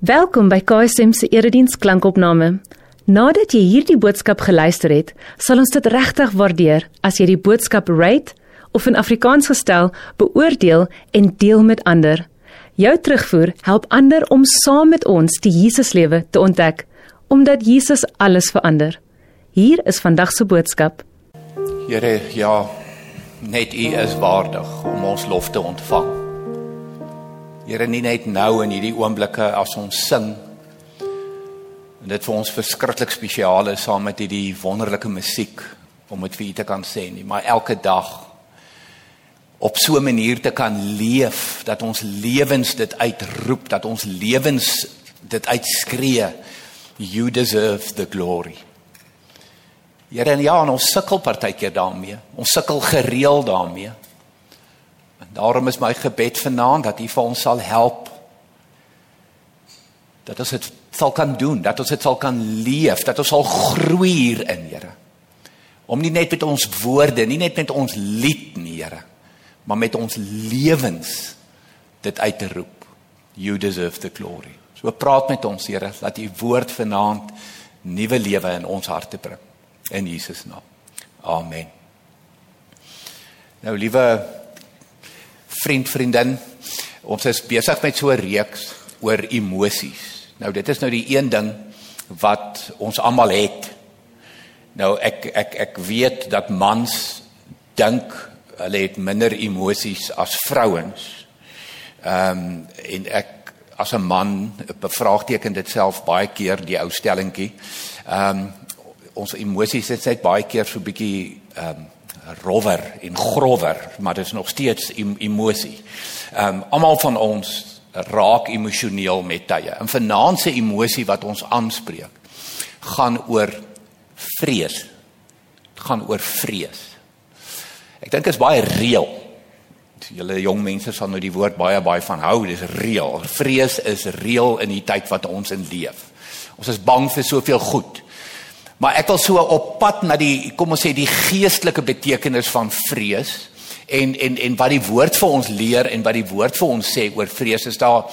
Welkom by KSM se erediens klankopname. Nadat jy hierdie boodskap geluister het, sal ons dit regtig waardeer as jy die boodskap rate of in Afrikaans gestel beoordeel en deel met ander. Jou terugvoer help ander om saam met ons die Jesuslewe te ontdek, omdat Jesus alles verander. Hier is vandag se boodskap. Here, ja, net U is waardig om ons lof te ontvang. Here nie net nou in hierdie oomblikke as ons sing en dit vir ons verskriklik spesiaal is saam met hierdie wonderlike musiek om dit vir u te kan sê nie maar elke dag op so 'n manier te kan leef dat ons lewens dit uitroep dat ons lewens dit uitskree you deserve the glory. Here en ja ons sukkel partykeer daarmee. Ons sukkel gereeld daarmee. En daarom is my gebed vanaand dat U vir ons sal help. Dat ons dit sal kan doen, dat ons dit sal kan leef, dat ons sal groei hierin, Here. Om nie net met ons woorde, nie net met ons lied nie, Here, maar met ons lewens dit uit te roep. You deserve the glory. So praat met ons, Here, dat U woord vanaand nuwe lewe in ons harte bring. In Jesus naam. Amen. Nou liewe vriend vriendin ons is besig met so 'n reeks oor emosies. Nou dit is nou die een ding wat ons almal het. Nou ek ek ek weet dat mans dink hulle het minder emosies as vrouens. Ehm um, en ek as 'n man bevraagteken dit self baie keer die ou stellingkie. Ehm um, ons emosies is net baie keer so bietjie ehm um, rower en grower, maar dit is nog steeds emosie. Ehm um, almal van ons raak emosioneel met tye. En vanaand se emosie wat ons aanspreek, gaan oor vrees. Dit gaan oor vrees. Ek dink dit is baie reël. Julle jong mense sal nou die woord baie baie van hou, dis reël. Vrees is reël in die tyd wat ons in leef. Ons is bang vir soveel goed. Maar ek wil so op pad na die kom ons sê die geestelike betekenis van vrees en en en wat die woord vir ons leer en wat die woord vir ons sê oor vrees is daar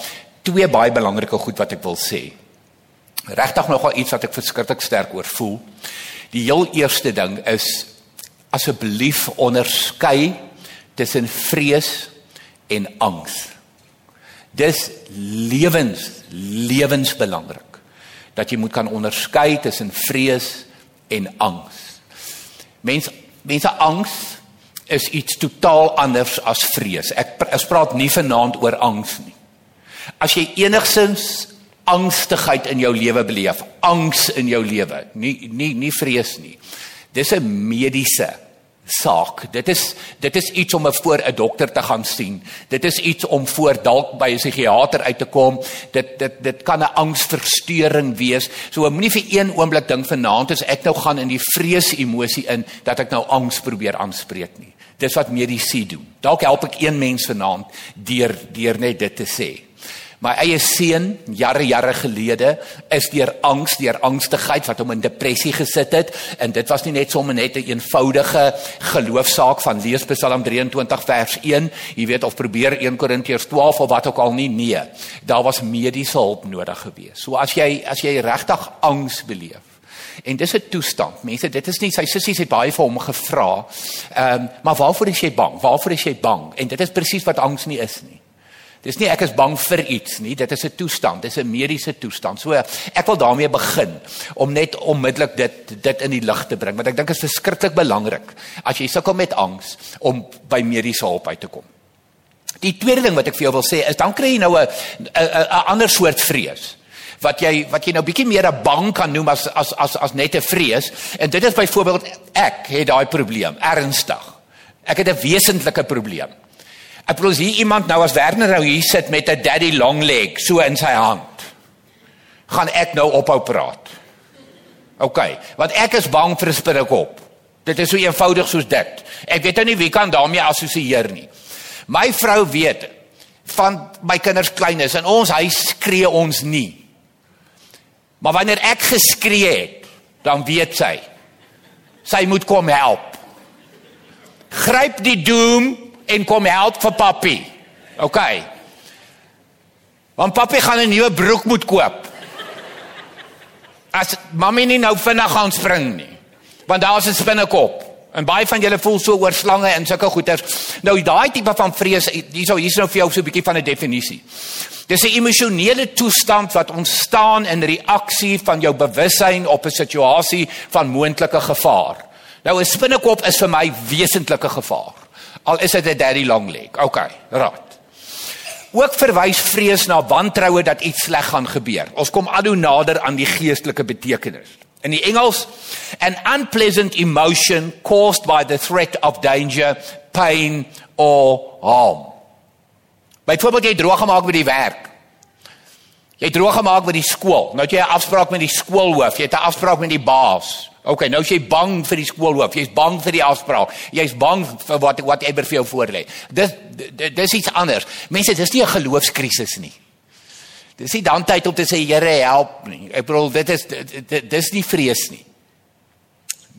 twee baie belangrike goed wat ek wil sê. Regtig nogal iets wat ek verskriklik sterk oor voel. Die heel eerste ding is asseblief onderskei tussen vrees en angs. Dis lewens lewensbelangrik dat jy moet kan onderskei tussen vrees en angs. Mense mense angs is iets totaal anders as vrees. Ek ek praat nie vanaand oor angs nie. As jy enigsins angstigheid in jou lewe beleef, angs in jou lewe, nie nie nie vrees nie. Dis 'n mediese saak. Dit is dit is iets om voor 'n dokter te gaan sien. Dit is iets om voor dalk by 'n psigiater uit te kom. Dit dit dit kan 'n angsversteuring wees. So moenie vir een oomblik dink vanaand as ek nou gaan in die vrees emosie in dat ek nou angs probeer aanspreek nie. Dis wat medisy doen. Dalk help ek een mens vanaand deur deur net dit te sê. My eie seun jare jare gelede is deur angs, deur angstigheid wat hom in depressie gesit het en dit was nie net sommer net 'n een eenvoudige geloofsaak van lees Psalm 23 vers 1, jy weet of probeer 1 Korintiërs 12 of wat ook al nie, nee. Daar was mediese hulp nodig geweest. So as jy as jy regtig angs beleef En dis 'n toestand. Mense, dit is nie sy sissies het baie vir hom gevra. Ehm, um, maar waarvoor is jy bang? Waarvoor is jy bang? En dit is presies wat angs nie is nie. Dis nie ek is bang vir iets nie, dit is 'n toestand, dis 'n mediese toestand. So ek wil daarmee begin om net onmiddellik dit dit in die lig te bring want ek dink dit is verskriklik belangrik as jy sukkel met angs om by mediese hulp uit te kom. Die tweede ding wat ek vir jou wil sê is dan kry jy nou 'n 'n ander soort vrees wat jy wat jy nou bietjie meer 'n bang kan noem as as as as net 'n vrees en dit is byvoorbeeld ek het daai probleem ernstig. Ek het 'n wesentlike probleem. Ek bedoel as hier iemand nou as Werner nou hier sit met 'n daddy long leg so in sy hand. Gaan ek nou ophou praat. OK, want ek is bang vir 'n spinnekop. Dit is so eenvoudig soos dit. Ek weet nou nie wie kan daarmee assosieer nie. My vrou weet van my kinders klein is en ons huis skree ons nie. Maar wanneer ek geskree het, dan weet sy sy moet kom help. Gryp die doom en kom help vir papi. OK. Want papi gaan 'n nuwe broek moet koop. As mami nie nou vinnig gaan spring nie. Want daar's 'n spinnekop. En baie van julle voel so oor slange en sulke goeters. Nou daai tipe van vrees, hierso hier's nou vir jou so 'n bietjie van 'n definisie. Dis 'n emosionele toestand wat ontstaan in reaksie van jou bewussyn op 'n situasie van moontlike gevaar. Nou 'n spinnekop is vir my wesentlike gevaar. Al is dit 'n daddy long leg. OK, right. Ook verwys vrees na wantroue dat iets sleg gaan gebeur. Ons kom al hoe nader aan die geestelike betekenis. In die Engels, an unpleasant emotion caused by the threat of danger, pain or harm. Byvoorbeeld jy droog gemaak by die werk. Jy droog gemaak by die skool. Nou het jy 'n afspraak met die skoolhoof, jy het 'n afspraak met die baas. OK, nou is jy bang vir die skoolhoof, jy's bang vir die afspraak. Jy's bang vir wat wat ewer vir jou voorlê. Dis dis iets anders. Mense, dis nie 'n geloofskrisis nie. Dis nie dan tyd om te sê Here help nie. Ek bedoel dit is dis nie vrees nie.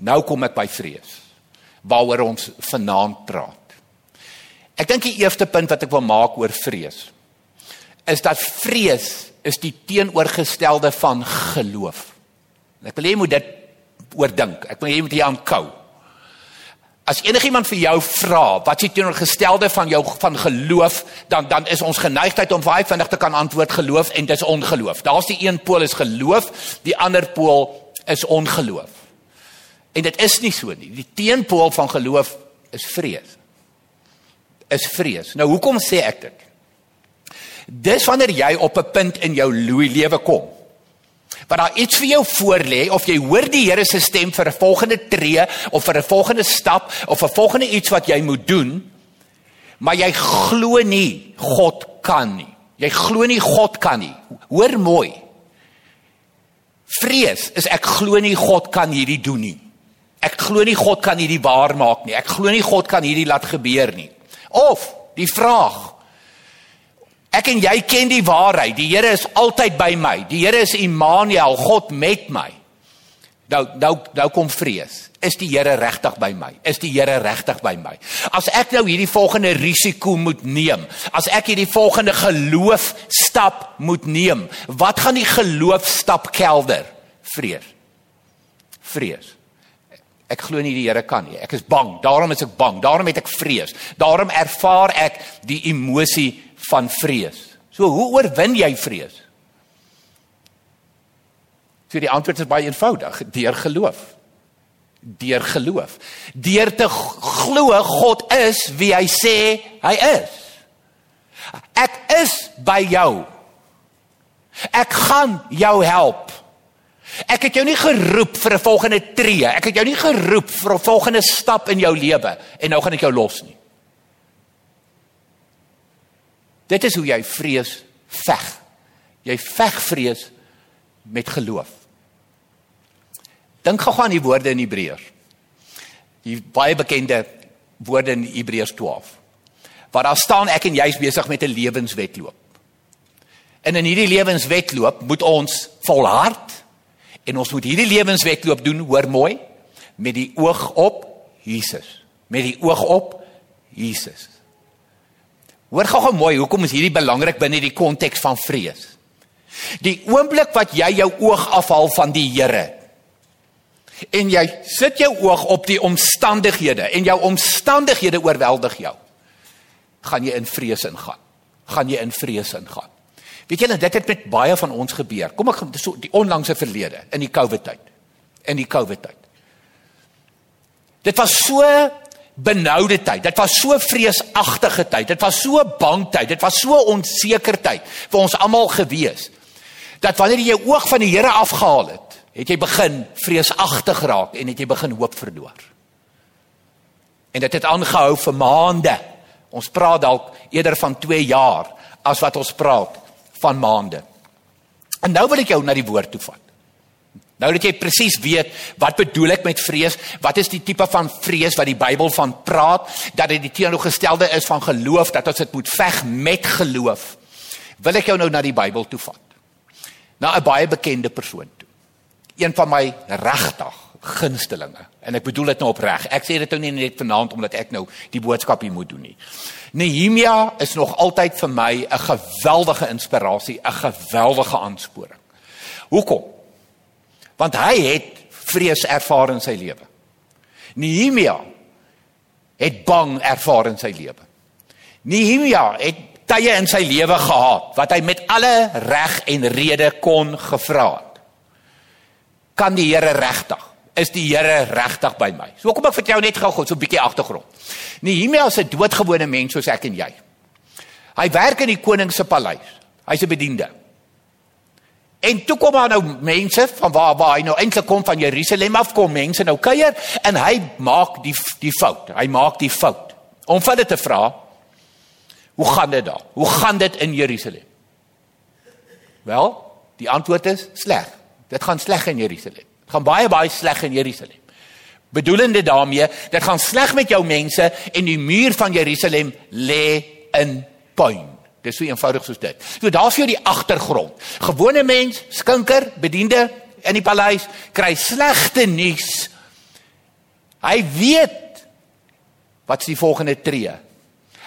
Nou kom ek by vrees. Waaroor ons vanaand praat. Ek dink die eerste punt wat ek wil maak oor vrees is dat vrees is die teenoorgestelde van geloof. Ek wil hê jy moet dit oordink. Ek wil hê jy moet hier aankou. As enigiemand vir jou vra wat is teenoorgestelde van jou van geloof, dan dan is ons geneigtheid om baie vinnig te kan antwoord geloof en dis ongeloof. Daar's die een pool is geloof, die ander pool is ongeloof. En dit is nie so nie. Die teenpool van geloof is vrees. Is vrees. Nou hoekom sê ek dit? Dis wanneer jy op 'n punt in jou lewe kom wat daar iets vir jou voorlê of jy hoor die Here se stem vir 'n volgende tree of vir 'n volgende stap of 'n volgende iets wat jy moet doen, maar jy glo nie God kan nie. Jy glo nie God kan nie. Hoor mooi. Vrees is ek glo nie God kan hierdie doen nie. Ek glo nie God kan hierdie waar maak nie. Ek glo nie God kan hierdie laat gebeur nie. Of die vraag Ek en jy ken die waarheid. Die Here is altyd by my. Die Here is Immanuel, God met my. Nou nou nou kom vrees. Is die Here regtig by my? Is die Here regtig by my? As ek nou hierdie volgende risiko moet neem, as ek hierdie volgende geloof stap moet neem, wat gaan die geloof stap kelder? Vrees. Vrees. Ek glo nie die Here kan nie. Ek is bang. Daarom is ek bang. Daarom het ek vrees. Daarom ervaar ek die emosie van vrees. So hoe oorwin jy vrees? So die antwoord is baie eenvoudig, deur geloof. Deur geloof. Deur te glo God is wie hy sê hy is. Ek is by jou. Ek gaan jou help. Ek het jou nie geroep vir 'n volgende tree. Ek het jou nie geroep vir 'n volgende stap in jou lewe en nou gaan ek jou los nie. Dit is hoe jy vrees veg. Jy veg vrees met geloof. Dink gou aan die woorde in Hebreërs. Die baie bekende woorde in Hebreërs 12. Waar daar staan ek en jy is besig met 'n lewenswedloop. En in hierdie lewenswedloop moet ons volhard en ons moet hierdie lewenswedloop doen, hoor mooi, met die oog op Jesus. Met die oog op Jesus. Hoor gou-gou mooi, hoekom is hierdie belangrik binne die konteks van vrees? Die oomblik wat jy jou oog afhaal van die Here en jy sit jou oog op die omstandighede en jou omstandighede oorweldig jou, gaan jy in vrees ingaan. Gaan jy in vrees ingaan. Weet julle, dit het met baie van ons gebeur. Kom ek so die onlangse verlede in die COVID tyd. In die COVID tyd. Dit was so benoude tyd. Dit was so vreesagtige tyd. Dit was so bang tyd. Dit was so onseker tyd vir ons almal gewees. Dat wanneer jy jou oog van die Here afgehaal het, het jy begin vreesagtig raak en het jy begin hoop verloor. En dit het aangehou vir maande. Ons praat dalk eerder van 2 jaar as wat ons praat van maande. En nou wil ek jou na die woord toe vat. Nou dat jy presies weet wat bedoel ek met vrees, wat is die tipe van vrees wat die Bybel van praat, dat dit die teenoorgestelde is van geloof, dat ons dit moet veg met geloof. Wil ek jou nou na die Bybel toe vat. Na 'n baie bekende persoon toe. Een van my regtig, gunstelinge. En ek bedoel dit nou opreg. Ek sê dit nou nie net vanaand omdat ek nou die boodskap hier moet doen nie. Nehemia is nog altyd vir my 'n geweldige inspirasie, 'n geweldige aansporing. Hoekom? Want hy het vrees ervaar in sy lewe. Nehemia het bang ervaar in sy lewe. Nehemia het tye in sy lewe gehad wat hy met alle reg en rede kon gevra het. Kan die Here regtig? Is die Here regtig by my? So kom ek vertel net gou-gou so 'n bietjie agtergrond. Nehemia is 'n doodgewone mens soos ek en jy. Hy werk in die koning se paleis. Hy's 'n bediende. En toe kom daar nou mense van waar waar hy nou eintlik kom van Jerusalem af kom mense nou kuier en hy maak die die fout. Hy maak die fout om vir hulle te vra hoe gaan dit daar? Hoe gaan dit in Jerusalem? Wel, die antwoord is sleg. Dit gaan sleg in Jerusalem. Dit gaan baie baie sleg in Jerusalem. Bedoelende daarmee, dit gaan sleg met jou mense en die muur van Jerusalem lê in puin. Dis so eenvoudig soos dit. So daar's vir jou die agtergrond. Gewone mens, skinker, bediende in die paleis kry slegte nuus. Hy weet wat is die volgende tree.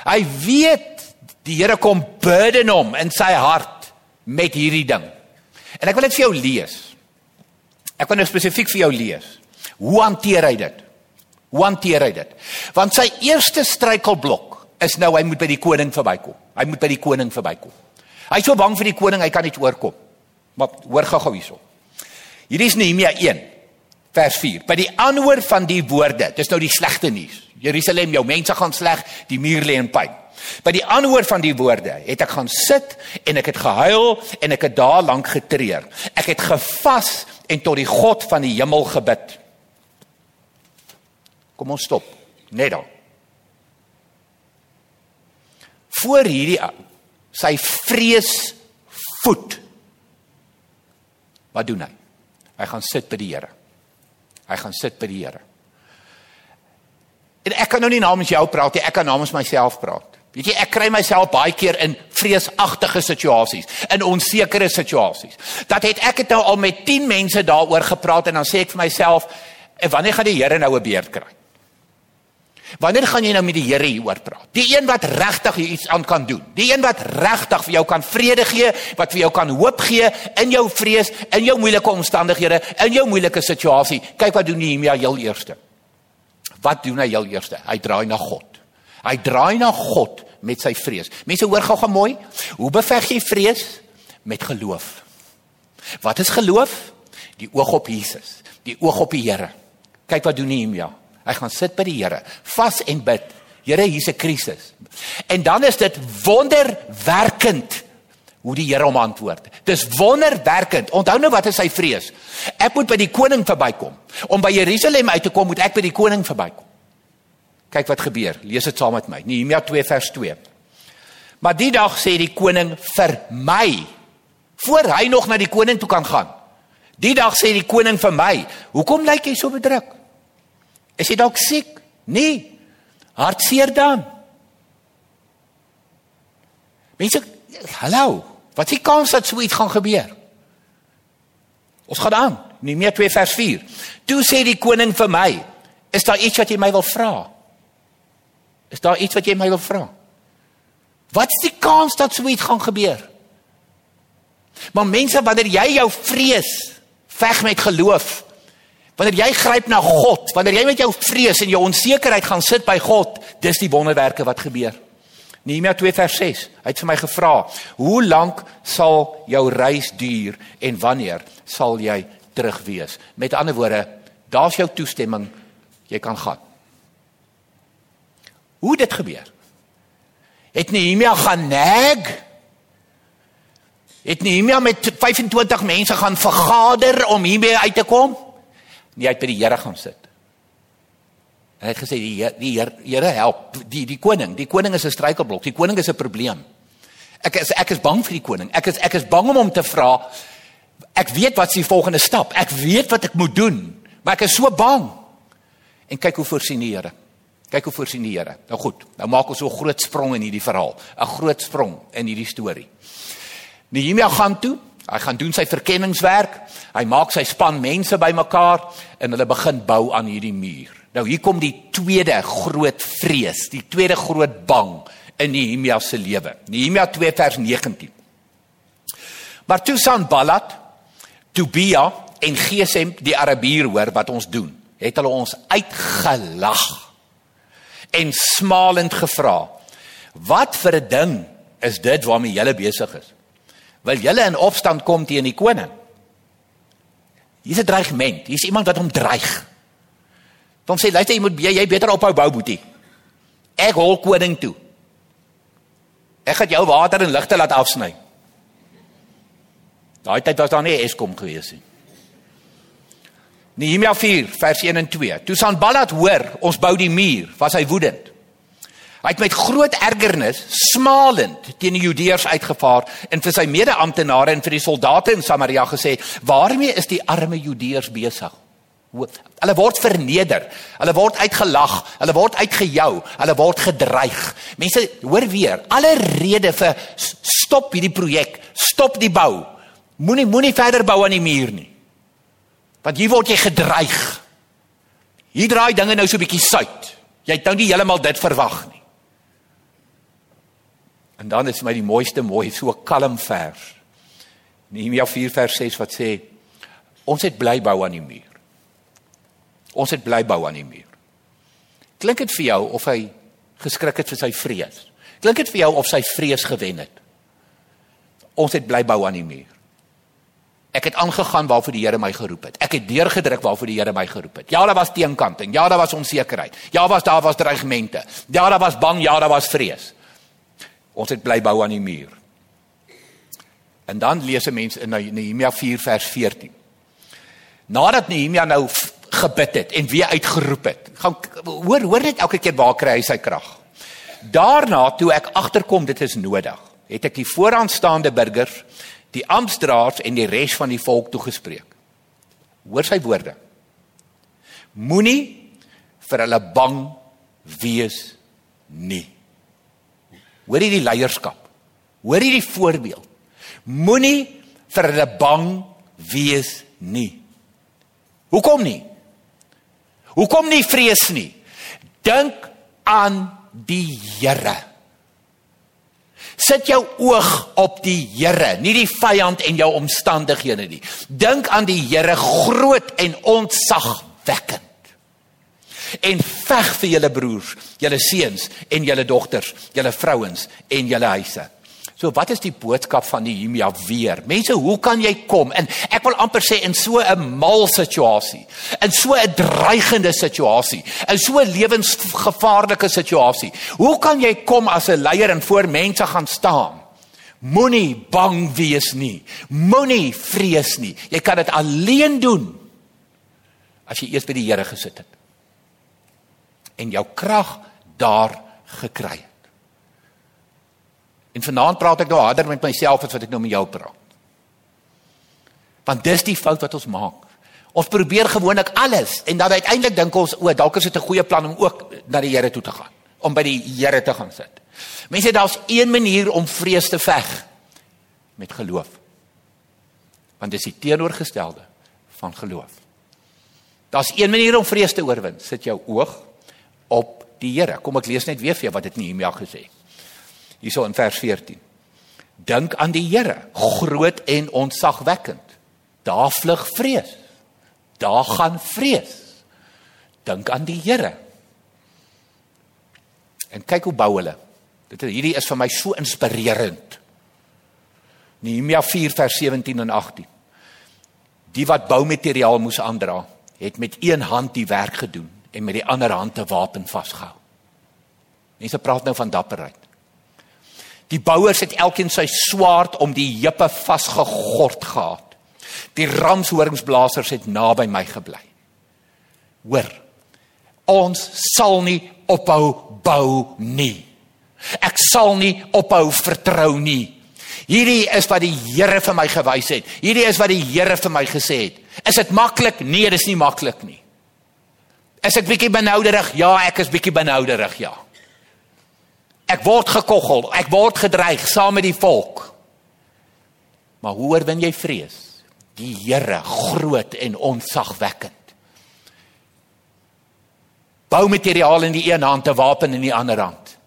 Hy weet die Here kom burden hom in sy hart met hierdie ding. En ek wil dit vir jou lees. Ek wil nou spesifiek vir jou lees. Hoe hanteer hy dit? Hoe hanteer hy dit? Want sy eerste struikelblok is nou hy moet by die koning verbykom. Hy moet by die koning verbykom. Hy's so bang vir die koning, hy kan nie oorkom. Maar hoor gou-gou hierso. Hierdie is Nehemia 1 vers 4. By die aanhoor van die woorde, dis nou die slegte nuus. Jerusalem, jou mense gaan sleg, die muur lê in pyn. By die aanhoor van die woorde het ek gaan sit en ek het gehuil en ek het daar lank getreur. Ek het gevas en tot die God van die hemel gebid. Kom ons stop. Net dan voor hierdie sy vrees voet. Wat doen hy? Hy gaan sit by die Here. Hy gaan sit by die Here. En ek kan nou nie namens jou praat nie, ek kan namens myself praat. Weet jy, ek kry myself baie keer in vreesagtige situasies, in onsekere situasies. Dat het ek het nou al met 10 mense daaroor gepraat en dan sê ek vir myself, en wanneer gaan die Here nou 'n beurt kry? Wanneer gaan jy nou met die Here hieroor praat? Die een wat regtig iets aan kan doen. Die een wat regtig vir jou kan vrede gee, wat vir jou kan hoop gee in jou vrees, in jou moeilike omstandighede, in jou moeilike situasie. Kyk wat doen Nehemia heel eerste. Wat doen hy heel eerste? Hy draai na God. Hy draai na God met sy vrees. Mense hoor gou-gou mooi. Hoe beveg jy vrees? Met geloof. Wat is geloof? Die oog op Jesus, die oog op die Here. Kyk wat doen Nehemia. Hy gaan sit by die Here, vas en bid. Here, hier's 'n krisis. En dan is dit wonderwerkend hoe die Here hom antwoord. Dis wonderwerkend. Onthou nou wat is sy vrees? Ek moet by die koning verbykom. Om by Jerusalem uit te kom, moet ek by die koning verbykom. Kyk wat gebeur. Lees dit saam met my. Nehemia 2 vers 2. Maar die dag sê die koning vir my voor hy nog na die koning toe kan gaan. Die dag sê die koning vir my, "Hoekom lyk jy so bedruk?" Is jy dalk siek? Nee. Hartseer dan. Mense, hallo. Wat is die kans dat so iets gaan gebeur? Ons gaan aan. Nehemia 2 vers 4. Toe sê die koning vir my, is daar iets wat jy my wil vra? Is daar iets wat jy my wil vra? Wat is die kans dat so iets gaan gebeur? Maar mense, wanneer jy jou vrees veg met geloof, Wanneer jy gryp na God, wanneer jy met jou vrees en jou onsekerheid gaan sit by God, dis die wonderwerke wat gebeur. Nehemia 2 vers 6. Hy het vir my gevra: "Hoe lank sal jou reis duur en wanneer sal jy terug wees?" Met ander woorde, daar's jou toestemming, jy kan gaan. Hoe dit gebeur? Het Nehemia gaan nag? Het Nehemia met 25 mense gaan vergader om hiermee uit te kom? Nie uit by die Here gaan sit. En hy het gesê die die Here help die die koning. Die koning is 'n struikelblok. Die koning is 'n probleem. Ek is ek is bang vir die koning. Ek is ek is bang om hom te vra. Ek weet wat die volgende stap. Ek weet wat ek moet doen, maar ek is so bang. En kyk hoe voorsien die Here. Kyk hoe voorsien die Here. Nou goed, nou maak ons so 'n groot sprong in hierdie verhaal. 'n Groot sprong in hierdie storie. Nehemia gaan toe Hy gaan doen sy verkenningswerk. Hy maak sy span mense bymekaar en hulle begin bou aan hierdie muur. Nou hier kom die tweede groot vrees, die tweede groot bang in Nehemia se lewe. Nehemia 2 vers 19. Maar toe Sanballat, Tobia en Gesem die Arabier hoor wat ons doen, het hulle ons uitgelag en smalend gevra: "Wat vir 'n ding is dit waarmee julle besig is? Wil julle in opstand kom teen die koning?" Hier's 'n dreigement. Hier's iemand wat hom dreig. Hom sê luister jy moet jy beter ophou bou boetie. Ek hol koning toe. Ek gaan jou water en ligte laat afsny. Daai tyd was daar nie Eskom gewees nie. Nehemia 4 vers 1 en 2. Toe Sanballat hoor ons bou die muur, was hy woedend. Hy het met groot ergernis smalend teen die Judeërs uitgevaar en vir sy mede-amptenare en vir die soldate in Samaria gesê: "Waarmee is die arme Judeërs besig? Hulle word verneder, hulle word uitgelag, hulle word uitgejou, hulle word gedreig. Mense, hoor weer, alle rede vir stop hierdie projek, stop die bou. Moenie moenie verder bou aan die muur nie. Want hier word jy gedreig. Hier draai dinge nou so 'n bietjie suid. Jy het nou nie heeltemal dit verwag nie. En dan is my die mooiste mooi so kalm vers. Nehemia 4 vers 6 wat sê ons het bly bou aan die muur. Ons het bly bou aan die muur. Klink dit vir jou of hy geskrik het vir sy vrees? Klink dit vir jou of sy vrees gewen het? Ons het bly bou aan die muur. Ek het aangegaan waarvoor die Here my geroep het. Ek het deurgedruk waarvoor die Here my geroep het. Ja, daar was teenkanting. Ja, daar was onsekerheid. Ja, was daar was dreigemente. Ja, daar was bang, ja, daar was vrees. Ons het bly bou aan die muur. En dan lees 'n mens in Nehemia 4 vers 14. Nadat Nehemia nou gebid het en weer uitgeroep het. Gaan hoor hoor net elke keer waar kry hy sy krag. Daarna toe ek agterkom dit is nodig, het ek die vooraanstaande burgers die amptdraers en die res van die volk toegespreek. Hoor sy woorde. Moenie vir hulle bang wees nie. Hoor hierdie leierskap. Hoor hierdie voorbeeld. Moenie vir hulle bang wees nie. Hoekom nie? Hoekom nie vrees nie? Dink aan die Here. Sit jou oog op die Here, nie die vyand en jou omstandighede nie. Dink aan die Here groot en ontzagwekkend. En veg vir julle broers, julle seuns en julle dogters, julle vrouens en julle huise. So wat is die boodskap van Nehemia weer? Mense, hoe kan jy kom? En ek wil amper sê in so 'n mal situasie, in so 'n dreigende situasie, in so 'n lewensgevaarlike situasie. Hoe kan jy kom as 'n leier en voor mense gaan staan? Moenie bang wees nie. Moenie vrees nie. Jy kan dit alleen doen as jy eers by die Here gesit het. En jou krag daar gekry het. En vanaand praat ek nou harder met myself as wat ek nou met jou praat. Want dis die fout wat ons maak. Ons probeer gewoonlik alles en dan uiteindelik dink ons o, dalk is dit 'n goeie plan om ook na die Here toe te gaan, om by die Here te gaan sit. Mense, daar's een manier om vrees te veg met geloof. Want dis die teenoorgestelde van geloof. Daar's een manier om vrees te oorwin. Sit jou oog op die Here. Kom ek lees net weer vir jou wat dit Nehemia gesê het hierso in vers 14. Dink aan die Here, groot en ontzagwekkend. Daar vlug vrees. Daar gaan vrees. Dink aan die Here. En kyk hoe bou hulle. Dit hierdie is vir my so inspirerend. Nehemia 4 vers 17 en 18. Die wat boumateriaal moes aandra, het met een hand die werk gedoen en met die ander hand 'n wapen vasgehou. Mense praat nou van dapperheid. Die bouers het elkeen sy swaard om die heupe vasgegord gehad. Die ramshoringsblasers het naby my gebly. Hoor. Ons sal nie ophou bou nie. Ek sal nie ophou vertrou nie. Hierdie is wat die Here vir my gewys het. Hierdie is wat die Here vir my gesê het. Is dit maklik? Nee, dit is nie maklik nie. Is ek bietjie benouderig? Ja, ek is bietjie benouderig, ja. Ek word gekoggel, ek word gedreig saam met die volk. Maar hoe oorwin jy vrees? Die Here, groot en onsagwekkend. Boumateriaal in die een hand, 'n wapen in die ander hand.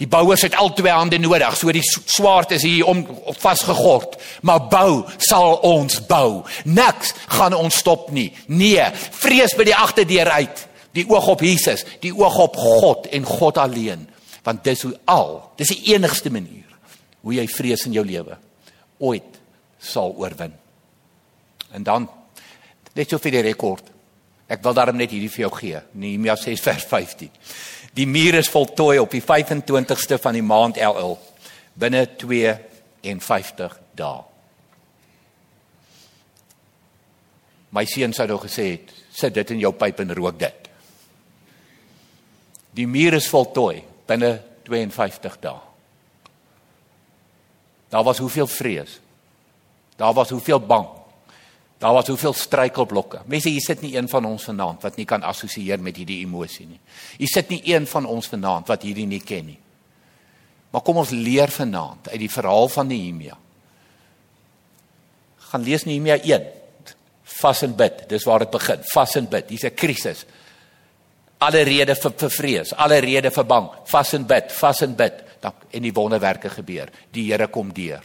Die bouers het al twee hande nodig, so die swaard is hier om vasgegord, maar bou sal ons bou. Niks gaan ons stop nie. Nee, vrees by die agterdeur uit. Die oog op Jesus, die oog op God en God alleen, want dis hoe al, dis die enigste manier hoe jy vrees in jou lewe ooit sal oorwin. En dan net so vir die rekord. Ek wil daarom net hierdie vir jou gee. Nehemia 6 vers 15. Die muur is voltooi op die 25ste van die maand Elul binne 52 dae. My seun sou nou gesê het, sit dit in jou pyp en rook dit. Die muur is voltooi binne 52 dae. Daar was hoeveel vrees. Daar was hoeveel bang. Daar was hoeveel struikelblokke. Mense, hier sit nie een van ons vanaand wat nie kan assosieer met hierdie emosie nie. Hier sit nie een van ons vanaand wat hierdie nie ken nie. Maar kom ons leer vanaand uit die verhaal van Nehemia. Gaan lees Nehemia 1. Vas en bid. Dis waar dit begin. Vas en bid. Hier's 'n krisis. Alle rede vir, vir vrees, alle rede vir bang. Vas en bid, vas en bid. Dan en die wonderwerke gebeur. Die Here kom deur.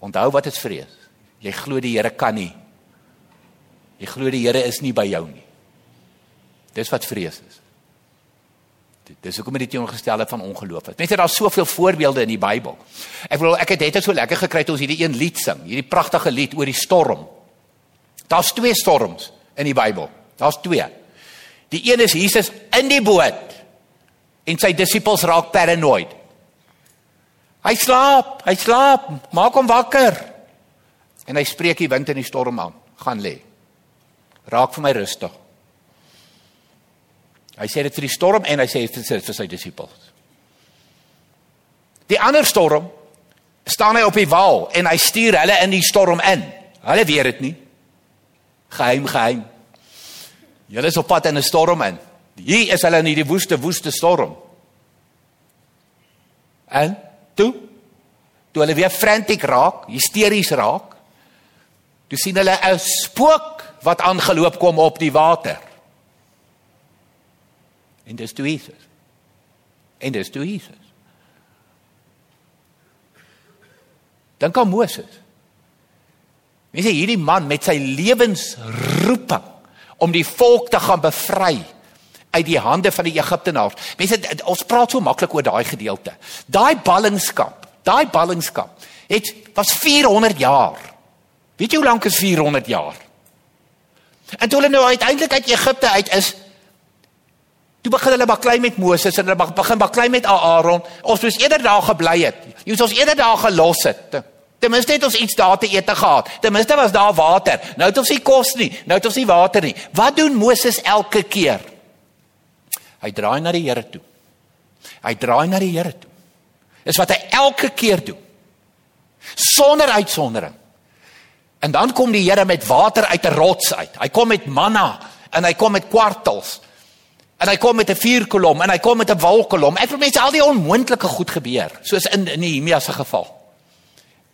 Onthou wat is vrees? Jy glo die Here kan nie. Jy glo die Here is nie by jou nie. Dis wat vrees is. Dis hoekom dit teenoorgestelde van ongeloof. Mense, daar's soveel voorbeelde in die Bybel. Ek wil ek het dit so lekker gekry toe ons hierdie een lied sing, hierdie pragtige lied oor die storm. Daar's twee storms in die Bybel. Daar's twee. Die een is Jesus in die boot en sy disippels raak paranoid. Hy slaap, hy slaap, maak hom wakker. En hy spreek die wind en die storm aan. Gaan lê. Raak vir my rustig. Hy sê dit vir die storm en hy sê dit vir sy disippels. Die ander storm staan hy op die wal en hy stuur hulle in die storm in. Hulle weet dit nie. Geheim, geheim. Julle is op pad in 'n storm in. Hier is hulle in hierdie woeste, woeste storm. En toe toe hulle weer frantic raak, hysteries raak, Toe sien hulle 'n spook wat aangeloop kom op die water. En dis toe Jesus. En dis toe Jesus. Dan kom Moses. Mens sê hierdie man met sy lewensroeping om die volk te gaan bevry uit die hande van die Egiptenaars. Mense ons praat so maklik oor daai gedeelte. Daai ballingskap, daai ballingskap het was 400 jaar Weet jy hoe lank is 400 jaar? En toe hulle nou uiteindelik uit Egipte uit is, toe begin hulle baklei met Moses en hulle begin baklei met Aaron. Ons moes eerder daar gebly het. Jy moes ons eerder daar gelos het. Ten minste het ons iets daar te eet gehad. Ten minste was daar water. Nou het ons nie kos nie. Nou het ons nie water nie. Wat doen Moses elke keer? Hy draai na die Here toe. Hy draai na die Here toe. Dis wat hy elke keer doen. Sonder uitsondering. En dan kom die Here met water uit 'n rots uit. Hy kom met manna en hy kom met kwartels. En hy kom met 'n vuurkolom en hy kom met 'n wolkkolom. Ek wil mense al die onmoontlike goed gebeur, soos in in Nehemia se geval.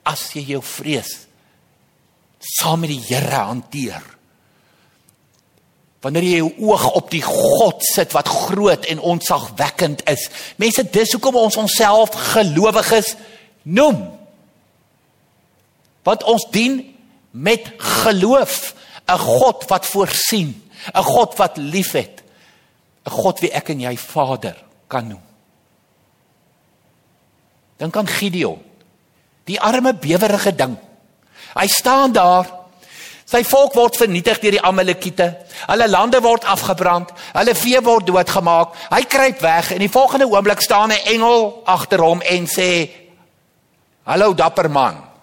As jy jou vrees saam met die Here hanteer. Wanneer jy jou oog op die God sit wat groot en onsagwekkend is. Mense, dis hoekom ons onsself gelowiges noem. Want ons dien met geloof 'n God wat voorsien, 'n God wat liefhet, 'n God wie ek en jy Vader kan noem. Dan kan Gideon, die arme bewerige ding. Hy staan daar. Sy volk word vernietig deur die Amalekiete. Hulle lande word afgebrand. Hulle vee word doodgemaak. Hy kruip weg en die volgende oomblik staan 'n engel agter hom en sê: "Hallo dapper man.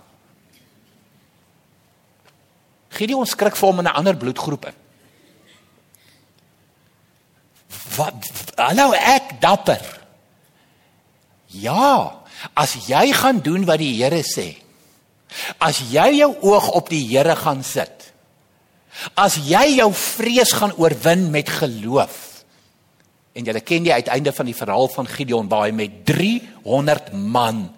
Gideon skrik vir hom in 'n ander bloedgroep in. Wat hallo ek dapper. Ja, as jy gaan doen wat die Here sê. As jy jou oog op die Here gaan sit. As jy jou vrees gaan oorwin met geloof. En jy ken die uiteinde van die verhaal van Gideon waar hy met 300 man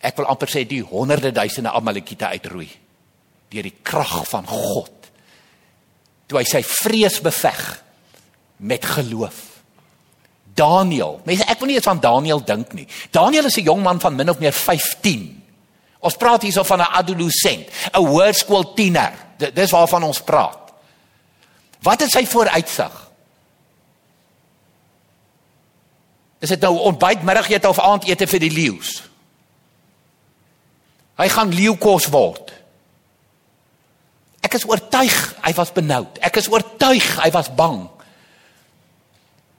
ek wil amper sê die honderde duisende Amalekiete uitroei deur die krag van God. Toe hy sy vrees beveg met geloof. Daniel. Mense, ek wil nie eens aan Daniel dink nie. Daniel is 'n jong man van min of meer 15. Ons praat hierso van 'n adolescent, 'n hoërskool tiener. Dis waarvan ons praat. Wat is sy vooruitsig? Is dit nou ontbyt, middagete of aandete vir die leeu's? Hy gaan leeukos word. Ek is oortuig hy was benoud. Ek is oortuig hy was bang.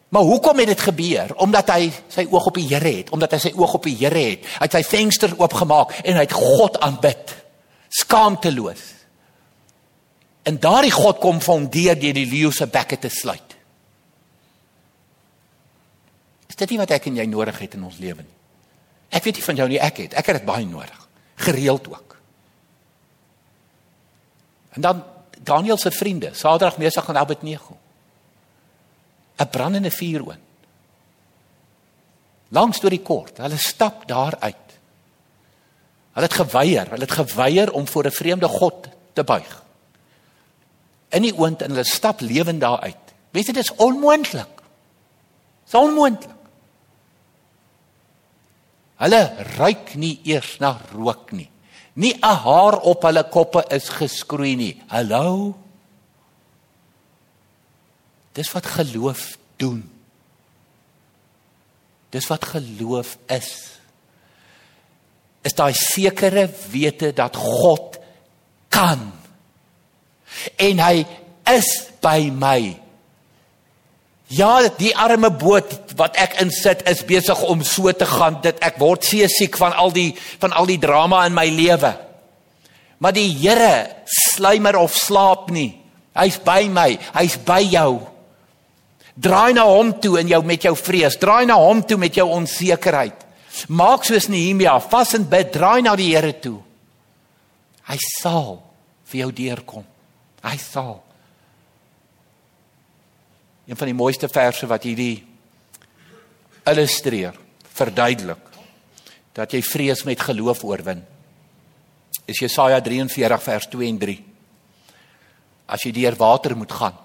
Maar hoekom het dit gebeur? Omdat hy sy oog op die Here het, omdat hy sy oog op die Here het. Hy het sy venster oopgemaak en hy het God aanbid. Skaamteloos. En daardie God kom vir hom deur deur die leeu se bekke te sluit. Is dit nie wat ek en jy nodig het in ons lewe nie? Ek weet nie van jou nie, ek het. Ek het dit baie nodig. Gereeld ook. En dan Daniel se vriende, Sadrag, Mesach en Abednego. 'n brandende vuuroond. Langs deur die kort, hulle stap daar uit. Hulle het geweier, hulle het geweier om voor 'n vreemde god te buig. In die oond en hulle stap lewend daar uit. Weet jy dit is onmoontlik. Dis onmoontlik. Hulle ruik nie eers na rook nie. Nie 'n haar op hulle koppe is geskroei nie. Hallo. Dis wat geloof doen. Dis wat geloof is. Is daai sekere wete dat God kan. En hy is by my. Ja, die arme boot wat ek insit is besig om so te gaan dit ek word seesiek van al die van al die drama in my lewe. Maar die Here sluimer of slaap nie. Hy's by my, hy's by jou. Draai na hom toe in jou met jou vrees. Draai na hom toe met jou onsekerheid. Maak soos Nehemia, vas en bid, draai na die Here toe. Hy sal vir jou deurkom. Hy sal. Een van die mooiste verse wat hierdie illustreer, verduidelik dat jy vrees met geloof oorwin. Is Jesaja 43 vers 2 en 3. As jy deur water moet gaan,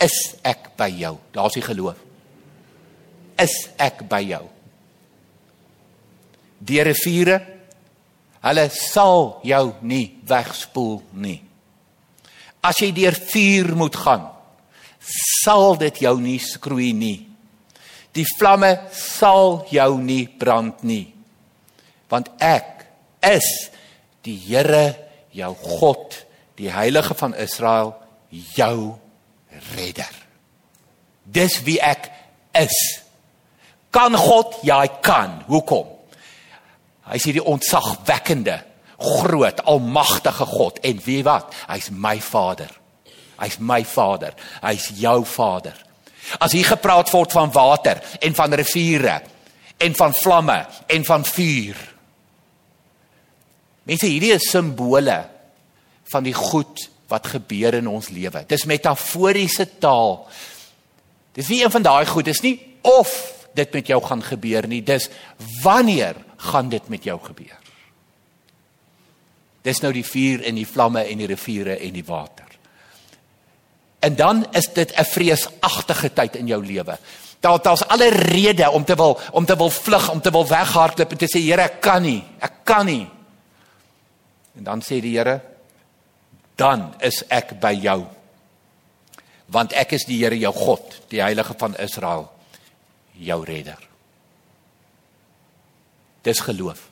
is ek by jou. Daar's die geloof. Is ek by jou. Die riviere hulle sal jou nie wegspoel nie. As jy deur vuur moet gaan, sal dit jou nie skroei nie. Die vlamme sal jou nie brand nie. Want ek is die Here jou God, die heilige van Israel, jou redder. Dis wie ek is. Kan God? Ja, hy kan. Hoekom? Hy is hierdie ontzagwekkende, groot, almagtige God en wie wat? Hy's my Vader. Hy's my Vader. Hy's jou Vader. As hier gepraat word van water en van riviere en van vlamme en van vuur. Mense, hierdie is simbole van die goed wat gebeur in ons lewe. Dis metaforiese taal. Dis nie een van daai goed, dis nie of dit met jou gaan gebeur nie, dis wanneer gaan dit met jou gebeur. Dis nou die vuur en die vlamme en die riviere en die water. En dan is dit 'n vreesagtige tyd in jou lewe. Daar daar's alle rede om te wil om te wil vlug, om te wil weghardloop en te sê Here, ek kan nie. Ek kan nie. En dan sê die Here, dan is ek by jou. Want ek is die Here jou God, die heilige van Israel, jou redder. Dis geloof.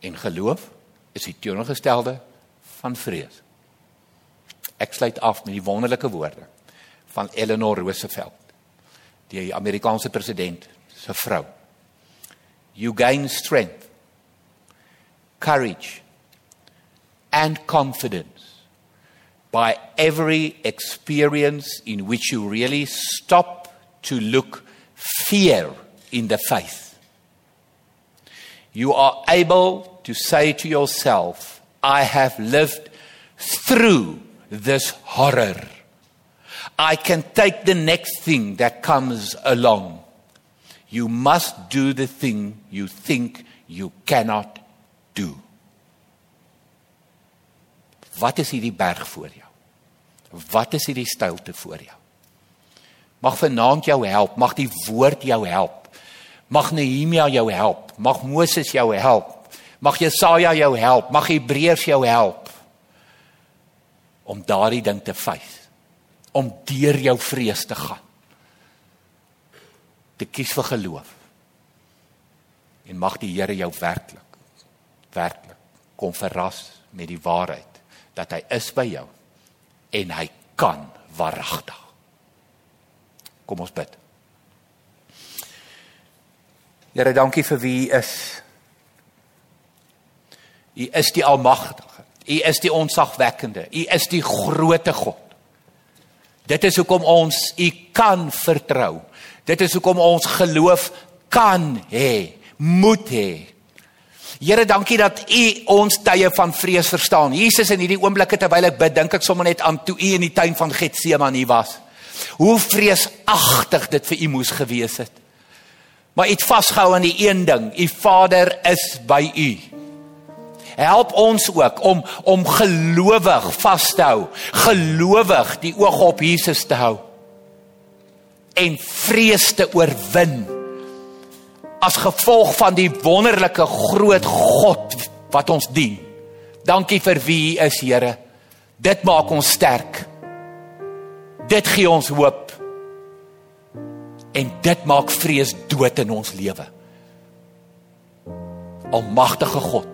En geloof is die teenoorgestelde van vrees. Ek sluit af met die wonderlike woorde van Eleanor Roosevelt, die Amerikaanse president se vrou. You gain strength, courage and confidence by every experience in which you really stop to look fear in the face. You are able to say to yourself, I have lived through this horror. I can take the next thing that comes along. You must do the thing you think you cannot do. Wat is hierdie berg voor jou? Wat is hierdie stilte voor jou? Mag vanaand jou help, mag die woord jou help. Mag Nehemia jou help, mag Moses jou help. Mag Jesaja jou help, mag Hebreërs jou help om daardie ding te face. Om deur jou vrees te gaan. Te kies vir geloof. En mag die Here jou werklik werklik kom verras met die waarheid dat hy is by jou en hy kan waaragtig. Kom ons bid. Here, dankie vir wie u is. U is die almagtige. U is die onsagwekkende. U is die grootte God. Dit is hoekom ons u kan vertrou. Dit is hoekom ons geloof kan hê, moet hê. Here, dankie dat U ons tye van vrees verstaan. Jesus in hierdie oomblikke terwyl ek bid, dink ek sommer net aan toe U in die tuin van Getsemane was. Hoe vreesagtig dit vir U moes gewees het. Maar U het vasgehou aan die een ding, U Vader is by U. Help ons ook om om gelowig vas te hou, gelowig die oog op Jesus te hou en vrees te oorwin as gevolg van die wonderlike groot God wat ons dien. Dankie vir wie U is, Here. Dit maak ons sterk. Dit gee ons hoop. En dit maak vrees dood in ons lewe. Almagtige God